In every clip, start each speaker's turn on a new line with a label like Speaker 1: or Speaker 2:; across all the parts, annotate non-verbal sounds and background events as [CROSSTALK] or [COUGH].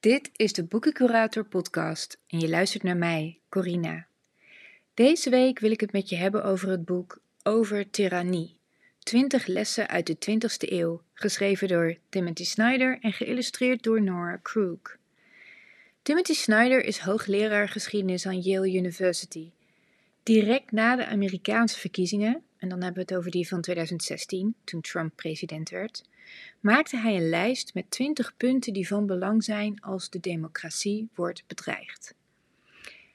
Speaker 1: Dit is de Boekencurator podcast en je luistert naar mij, Corina. Deze week wil ik het met je hebben over het boek Over Tyrannie. 20 lessen uit de 20ste eeuw, geschreven door Timothy Snyder en geïllustreerd door Nora Krug. Timothy Snyder is hoogleraar geschiedenis aan Yale University. Direct na de Amerikaanse verkiezingen, en dan hebben we het over die van 2016, toen Trump president werd, maakte hij een lijst met 20 punten die van belang zijn als de democratie wordt bedreigd.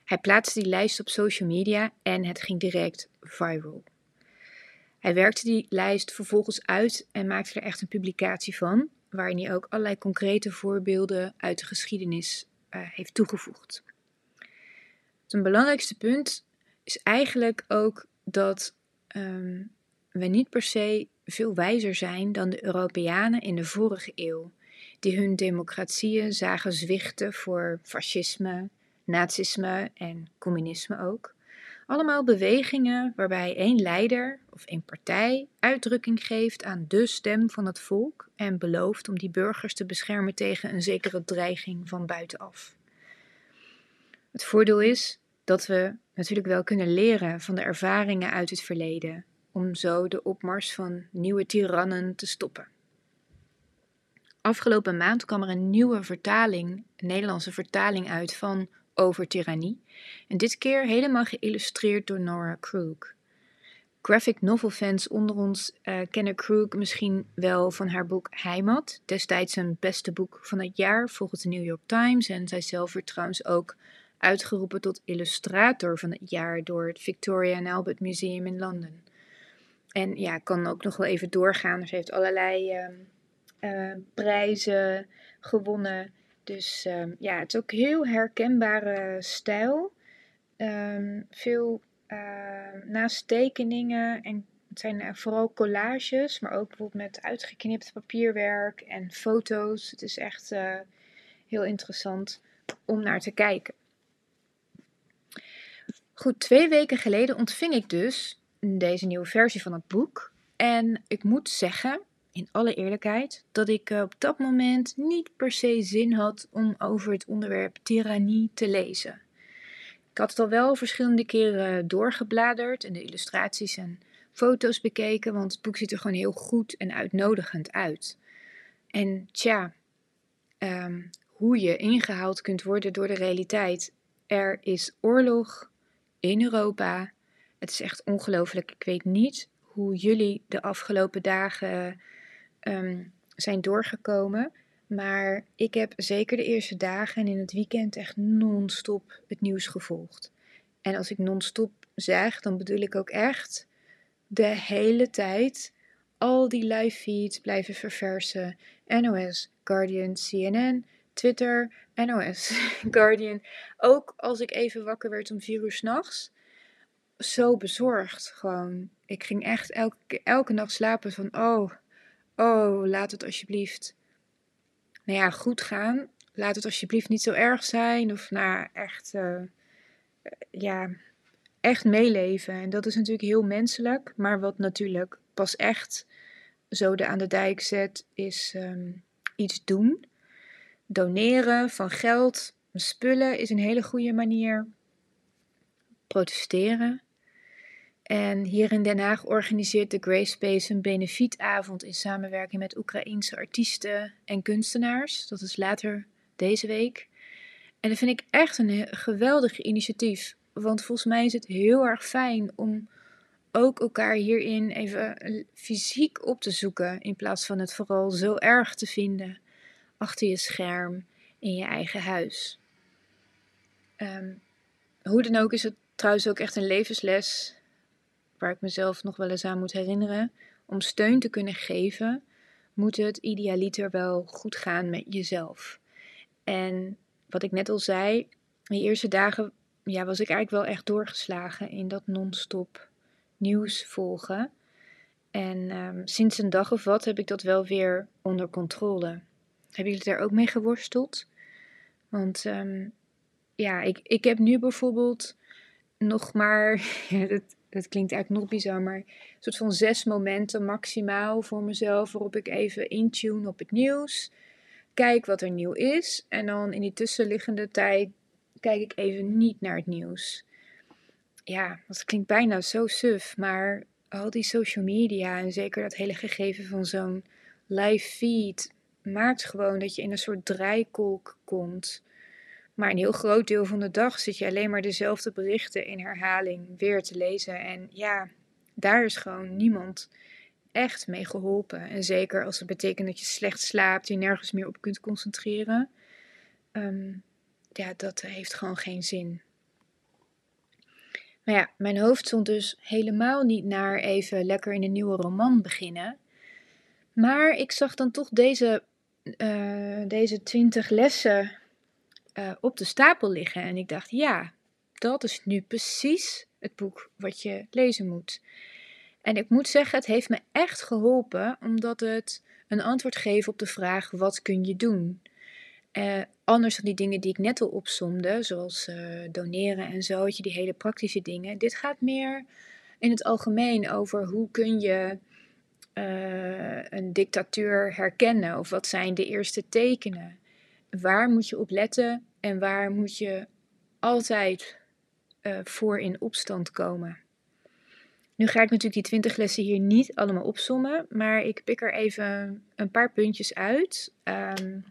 Speaker 1: Hij plaatste die lijst op social media en het ging direct viral. Hij werkte die lijst vervolgens uit en maakte er echt een publicatie van, waarin hij ook allerlei concrete voorbeelden uit de geschiedenis uh, heeft toegevoegd. Zijn belangrijkste punt is eigenlijk ook dat um, we niet per se veel wijzer zijn dan de Europeanen in de vorige eeuw, die hun democratieën zagen zwichten voor fascisme, nazisme en communisme ook. Allemaal bewegingen waarbij één leider of één partij uitdrukking geeft aan de stem van het volk en belooft om die burgers te beschermen tegen een zekere dreiging van buitenaf. Het voordeel is dat we natuurlijk wel kunnen leren van de ervaringen uit het verleden, om zo de opmars van nieuwe tirannen te stoppen. Afgelopen maand kwam er een nieuwe vertaling, een Nederlandse vertaling uit van Over Tirannie, en dit keer helemaal geïllustreerd door Nora Krug. Graphic novel fans onder ons uh, kennen Krug misschien wel van haar boek Heimat, destijds een beste boek van het jaar volgens de New York Times en zij zelf werd trouwens ook uitgeroepen tot illustrator van het jaar door het Victoria and Albert Museum in Londen. En ja, ik kan ook nog wel even doorgaan. Ze heeft allerlei uh, uh, prijzen gewonnen. Dus uh, ja, het is ook heel herkenbare stijl. Ehm, veel ehm, naast tekeningen en het zijn vooral collages, maar ook bijvoorbeeld met uitgeknipt papierwerk en foto's. Het is echt eh, heel interessant om naar te kijken. Goed, twee weken geleden ontving ik dus deze nieuwe versie van het boek. En ik moet zeggen, in alle eerlijkheid, dat ik eh, op dat moment niet per se zin had om over het onderwerp tirannie te lezen. Ik had het al wel verschillende keren doorgebladerd en de illustraties en foto's bekeken, want het boek ziet er gewoon heel goed en uitnodigend uit. En tja, ehm, hoe je ingehaald kunt worden door de realiteit. Er is oorlog in Europa het is echt ongelooflijk. Ik weet niet hoe jullie de afgelopen dagen ehm, zijn doorgekomen. Maar ik heb zeker de eerste dagen en in het weekend echt non-stop het nieuws gevolgd. En als ik non-stop zeg, dan bedoel ik ook echt de hele tijd al die live feeds blijven verversen. NOS, Guardian, CNN, Twitter, NOS, [LAUGHS] Guardian. Ook als ik even wakker werd om vier uur s'nachts, zo bezorgd gewoon. Ik ging echt elke, elke nacht slapen van, oh, oh, laat het alsjeblieft, nou ja, goed gaan. Laat het alsjeblieft niet zo erg zijn. Of nou, echt, uh, ja, echt meeleven. En dat is natuurlijk heel menselijk. Maar wat natuurlijk pas echt zo de aan de dijk zet, is um, iets doen. Doneren van geld, spullen is een hele goede manier. Protesteren. En hier in Den Haag organiseert de Grey Space een benefietavond in samenwerking met Oekraïense artiesten en kunstenaars. Dat is later deze week. En dat vind ik echt een geweldig initiatief. Want volgens mij is het heel erg fijn om ook elkaar hierin even fysiek op te zoeken. In plaats van het vooral zo erg te vinden achter je scherm in je eigen huis. Um, hoe dan ook is het trouwens ook echt een levensles waar ik mezelf nog wel eens aan moet herinneren. Om steun te kunnen geven, moet het idealiter wel goed gaan met jezelf. En wat ik net al zei, de eerste dagen ja, was ik eigenlijk wel echt doorgeslagen in dat non-stop nieuws volgen. En um, sinds een dag of wat heb ik dat wel weer onder controle. Hebben jullie daar ook mee geworsteld? Want um, ja, ik, ik heb nu bijvoorbeeld nog maar, [LAUGHS] dat klinkt eigenlijk nog bizar, maar een soort van zes momenten maximaal voor mezelf waarop ik even intune op het nieuws. kijk wat er nieuw is. En dan in die tussenliggende tijd kijk ik even niet naar het nieuws. Ja, dat klinkt bijna zo suf, maar al die social media en zeker dat hele gegeven van zo'n live feed maakt gewoon dat je in een soort draaikolk komt. Maar een heel groot deel van de dag zit je alleen maar dezelfde berichten in herhaling weer te lezen. En ja, daar is gewoon niemand echt mee geholpen. En zeker als het betekent dat je slecht slaapt, je nergens meer op kunt concentreren. Ehm, ja, dat heeft gewoon geen zin. Maar ja, mijn hoofd stond dus helemaal niet naar even lekker in een nieuwe roman beginnen. Maar ik zag dan toch deze, uh, deze 20 lessen uh, op de stapel liggen. En ik dacht, ja, dat is nu precies het boek wat je lezen moet. En ik moet zeggen, het heeft me echt geholpen, omdat het een antwoord geeft op de vraag: wat kun je doen? Uh, anders dan die dingen die ik net al opsomde, zoals uh, doneren en zo, die hele praktische dingen. Dit gaat meer in het algemeen over hoe kun je een dictatuur herkennen of wat zijn de eerste tekenen. Waar moet je op letten en waar moet je altijd voor in opstand komen? Nu ga ik natuurlijk die 20 lessen hier niet allemaal opsommen, maar ik pik er even een paar puntjes uit. Um,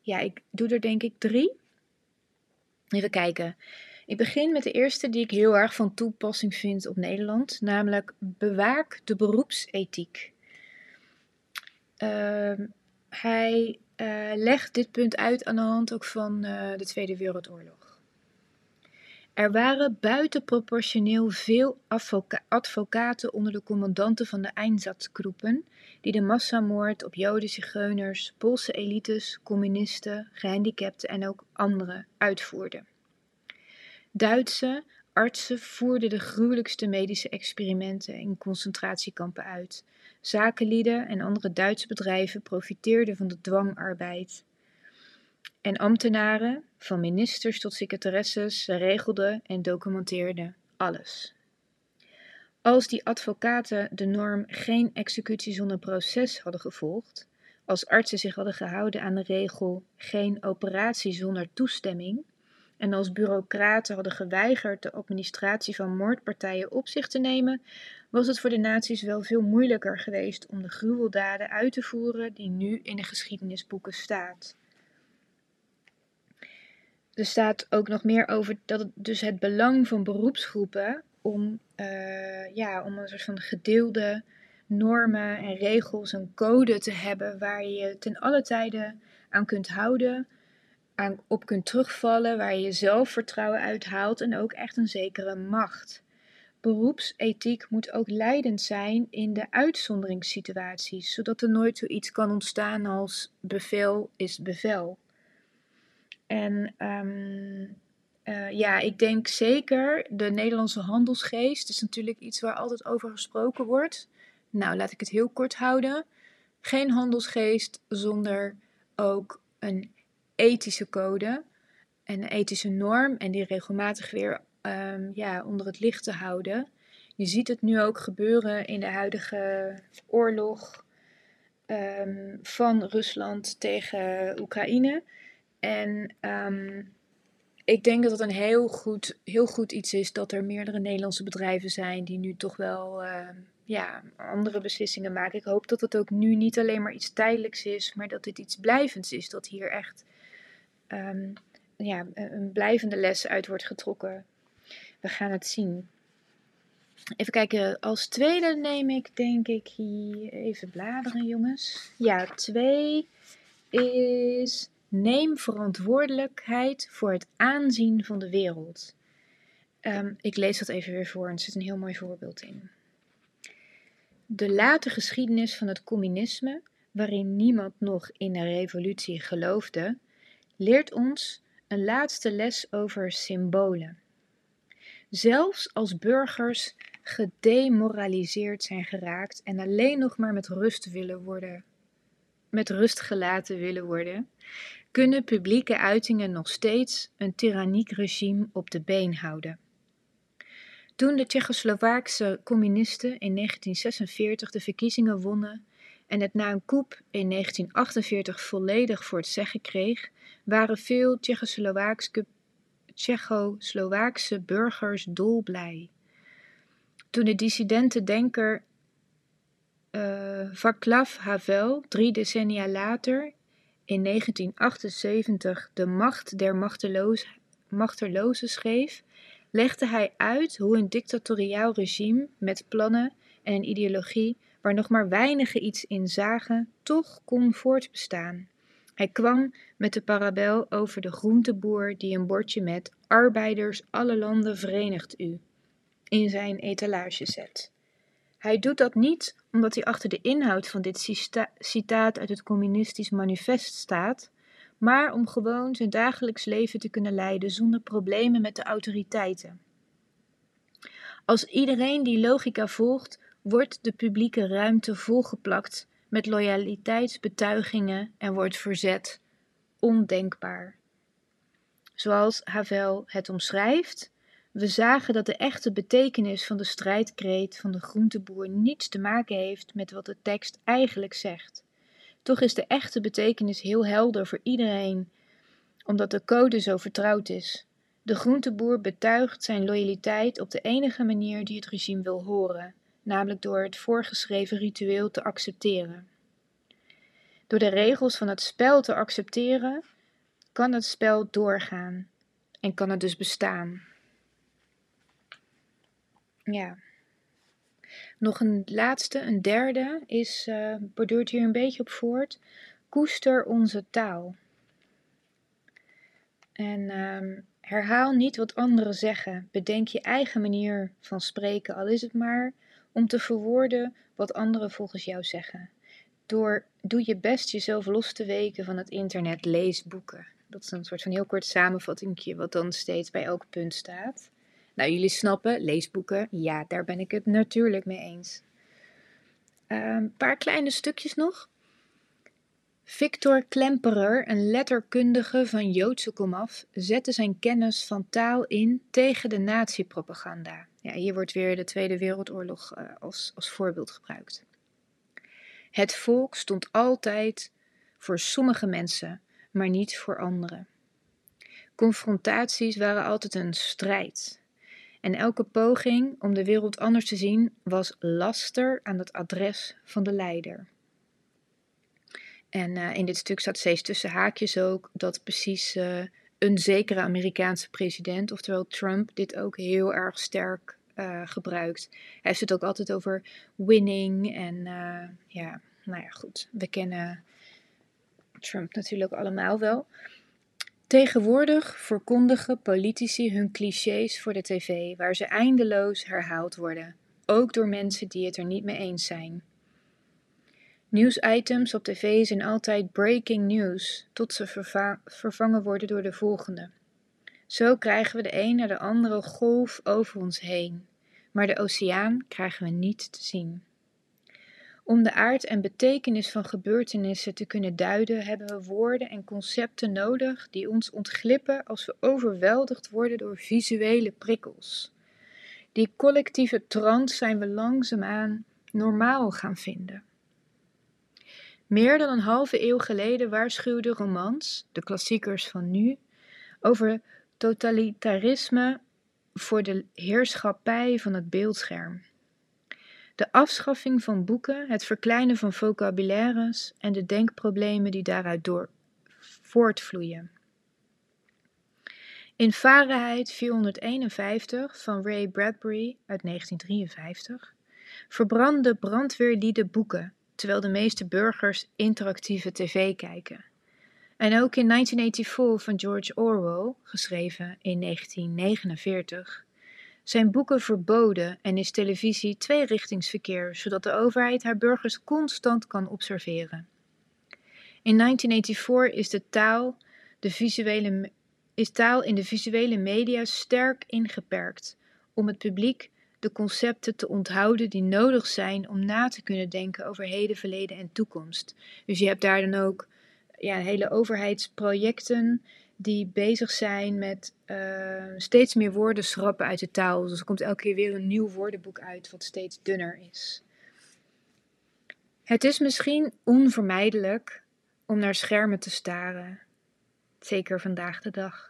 Speaker 1: ja, ik doe er denk ik drie. Even kijken. Ik begin met de eerste die ik heel erg van toepassing vind op Nederland, namelijk bewaak de beroepsethiek. Uh, hij uh, legt dit punt uit aan de hand ook van uh, de Tweede Wereldoorlog. Er waren buitenproportioneel veel advocaten onder de commandanten van de Einsatzgroepen die de massamoord op Joden, Zigeuners, Poolse elites, communisten, gehandicapten en ook anderen uitvoerden. Duitse artsen voerden de gruwelijkste medische experimenten in concentratiekampen uit. Zakenlieden en andere Duitse bedrijven profiteerden van de dwangarbeid. En ambtenaren, van ministers tot secretaresses, regelden en documenteerden alles. Als die advocaten de norm geen executie zonder proces hadden gevolgd, als artsen zich hadden gehouden aan de regel geen operatie zonder toestemming, en als bureaucraten hadden geweigerd de administratie van moordpartijen op zich te nemen, was het voor de naties wel veel moeilijker geweest om de gruweldaden uit te voeren die nu in de geschiedenisboeken staat. Er staat ook nog meer over dat het dus het belang van beroepsgroepen om, uh, ja, om een soort van gedeelde normen en regels en code te hebben waar je ten alle tijden aan kunt houden, op kunt terugvallen, waar je zelfvertrouwen uithaalt en ook echt een zekere macht. Beroepsethiek moet ook leidend zijn in de uitzonderingssituaties, zodat er nooit zoiets kan ontstaan als bevel is bevel. En um, uh, ja, ik denk zeker de Nederlandse handelsgeest is natuurlijk iets waar altijd over gesproken wordt. Nou, laat ik het heel kort houden. Geen handelsgeest zonder ook een ethische code en een ethische norm en die regelmatig weer um, ja, onder het licht te houden. Je ziet het nu ook gebeuren in de huidige oorlog um, van Rusland tegen Oekraïne. En um, ik denk dat het een heel goed, heel goed iets is dat er meerdere Nederlandse bedrijven zijn die nu toch wel ja, andere beslissingen maken. Ik hoop dat het ook nu niet alleen maar iets tijdelijks is, maar dat dit iets blijvends is. Dat hier echt um, ja, een blijvende les uit wordt getrokken. We gaan het zien. Even kijken, als tweede neem ik denk ik hier even bladeren jongens. Ja, twee is Neem verantwoordelijkheid voor het aanzien van de wereld. Um, ik lees dat even weer voor er zit een heel mooi voorbeeld in. De late geschiedenis van het communisme, waarin niemand nog in een revolutie geloofde, leert ons een laatste les over symbolen. Zelfs als burgers gedemoraliseerd zijn geraakt en alleen nog maar met rust willen worden, met rust gelaten willen worden, kunnen publieke uitingen nog steeds een tyranniek regime op de been houden. Toen de Tsjechoslowaakse communisten in 1946 de verkiezingen wonnen en het na een coup in 1948 volledig voor het zeggen kreeg, waren veel Tsjechoslowaakse burgers dolblij. Toen de dissidente denker uh, Václav Havel drie decennia later, in 1978, De Macht der Machtelozen schreef, legde hij uit hoe een dictatoriaal regime met plannen en een ideologie waar nog maar weinigen iets in zagen, toch kon voortbestaan. Hij kwam met de parabel over de groenteboer die een bordje met arbeiders alle landen verenigt u in zijn etalage zet. Hij doet dat niet omdat hij achter de inhoud van dit citaat uit het communistisch manifest staat, maar om gewoon zijn dagelijks leven te kunnen leiden zonder problemen met de autoriteiten. Als iedereen die logica volgt, wordt de publieke ruimte volgeplakt met loyaliteitsbetuigingen en wordt verzet ondenkbaar. Zoals Havel het omschrijft, we zagen dat de echte betekenis van de strijdkreet van de groenteboer niets te maken heeft met wat de tekst eigenlijk zegt. Toch is de echte betekenis heel helder voor iedereen, omdat de code zo vertrouwd is. De groenteboer betuigt zijn loyaliteit op de enige manier die het regime wil horen, namelijk door het voorgeschreven ritueel te accepteren. Door de regels van het spel te accepteren, kan het spel doorgaan en kan het dus bestaan. Ja. Nog een laatste, een derde, is, uh, borduurt hier een beetje op voort. Koester onze taal. En um, herhaal niet wat anderen zeggen. Bedenk je eigen manier van spreken, al is het maar om te verwoorden wat anderen volgens jou zeggen. Door doe je best jezelf los te weken van het internet, lees boeken. Dat is een soort van heel kort samenvattingje wat dan steeds bij elk punt staat. Nou, jullie snappen, leesboeken, ja, daar ben ik het natuurlijk mee eens. Een ehm, paar kleine stukjes nog. Victor Klemperer, een letterkundige van Joodse komaf, zette zijn kennis van taal in tegen de nazi-propaganda. Ja, hier wordt weer de Tweede Wereldoorlog uh, als, als voorbeeld gebruikt. Het volk stond altijd voor sommige mensen, maar niet voor anderen. Confrontaties waren altijd een strijd. En elke poging om de wereld anders te zien was laster aan het adres van de leider. En uh, in dit stuk staat steeds tussen haakjes ook dat precies uh, een zekere Amerikaanse president, oftewel Trump, dit ook heel erg sterk uh, gebruikt. Hij heeft het ook altijd over winning en ja, nou ja, goed. We kennen Trump natuurlijk allemaal wel. Tegenwoordig verkondigen politici hun clichés voor de tv, waar ze eindeloos herhaald worden, ook door mensen die het er niet mee eens zijn. Nieuwsitems op tv zijn altijd breaking news, tot ze vervangen worden door de volgende. Zo krijgen we de een naar de andere golf over ons heen, maar de oceaan krijgen we niet te zien. Om de aard en betekenis van gebeurtenissen te kunnen duiden, hebben we woorden en concepten nodig die ons ontglippen als we overweldigd worden door visuele prikkels. Die collectieve trance zijn we langzaamaan normaal gaan vinden. Meer dan een halve eeuw geleden waarschuwden romans, de klassiekers van nu, over totalitarisme voor de heerschappij van het beeldscherm. De afschaffing van boeken, het verkleinen van vocabulaires en de denkproblemen die daaruit door voortvloeien. In Fahrenheit 451 van Ray Bradbury uit 1953 verbranden brandweerlieden boeken, terwijl de meeste burgers interactieve tv kijken. En ook in 1984 van George Orwell, geschreven in 1949, zijn boeken verboden en is televisie tweerichtingsverkeer, zodat de overheid haar burgers constant kan observeren. In 1984 is, de taal, de visuele, is taal in de visuele media sterk ingeperkt om het publiek de concepten te onthouden die nodig zijn om na te kunnen denken over heden, verleden en toekomst. Dus je hebt daar dan ook ja, hele overheidsprojecten die bezig zijn met uh, steeds meer woorden schrappen uit de taal. Dus er komt elke keer weer een nieuw woordenboek uit wat steeds dunner is. Het is misschien onvermijdelijk om naar schermen te staren, zeker vandaag de dag.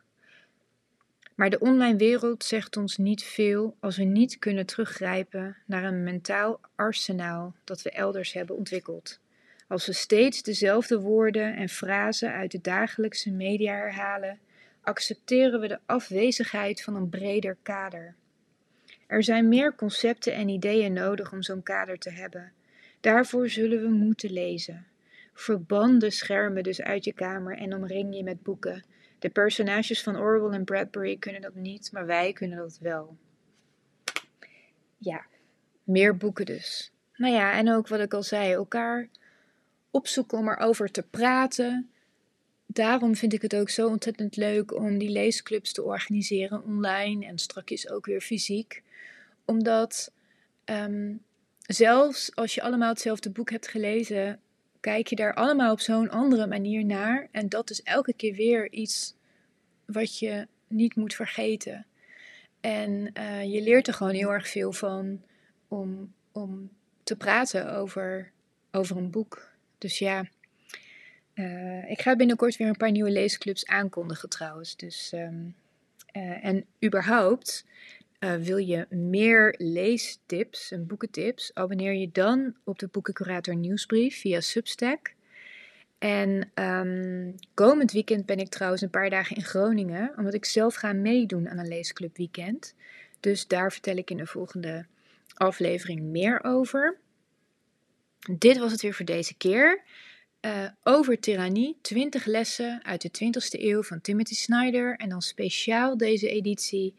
Speaker 1: Maar de online wereld zegt ons niet veel als we niet kunnen teruggrijpen naar een mentaal arsenaal dat we elders hebben ontwikkeld. Als we steeds dezelfde woorden en frasen uit de dagelijkse media herhalen, accepteren we de afwezigheid van een breder kader. Er zijn meer concepten en ideeën nodig om zo'n kader te hebben. Daarvoor zullen we moeten lezen. Verban de schermen dus uit je kamer en omring je met boeken. De personages van Orwell en Bradbury kunnen dat niet, maar wij kunnen dat wel. Ja, meer boeken dus. Nou ja, en ook wat ik al zei, elkaar opzoeken om erover te praten. Daarom vind ik het ook zo ontzettend leuk om die leesclubs te organiseren online en strakjes ook weer fysiek. Omdat ehm, zelfs als je allemaal hetzelfde boek hebt gelezen, kijk je daar allemaal op zo'n andere manier naar. En dat is elke keer weer iets wat je niet moet vergeten. En uh, je leert er gewoon heel erg veel van om, om te praten over, over een boek. Dus ja, uh, ik ga binnenkort weer een paar nieuwe leesclubs aankondigen trouwens. Dus, um, uh, en überhaupt, uh, wil je meer leestips en boekentips, abonneer je dan op de Boekencurator nieuwsbrief via Substack. En um, komend weekend ben ik trouwens een paar dagen in Groningen, omdat ik zelf ga meedoen aan een leesclub weekend. Dus daar vertel ik in de volgende aflevering meer over. Dit was het weer voor deze keer. Uh, over tirannie, 20 lessen uit de 20e eeuw van Timothy Snyder. En dan speciaal deze editie,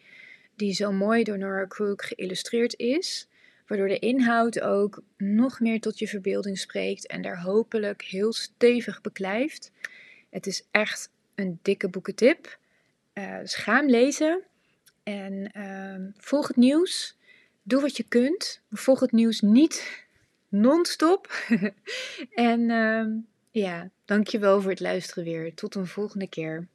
Speaker 1: die zo mooi door Nora Crook geïllustreerd is. Waardoor de inhoud ook nog meer tot je verbeelding spreekt en daar hopelijk heel stevig beklijft. Het is echt een dikke boekentip. Uh, dus ga hem lezen en uh, volg het nieuws. Doe wat je kunt. Volg het nieuws niet [LAUGHS] non-stop. [LAUGHS] en uh, ja, dankjewel voor het luisteren weer. Tot een volgende keer.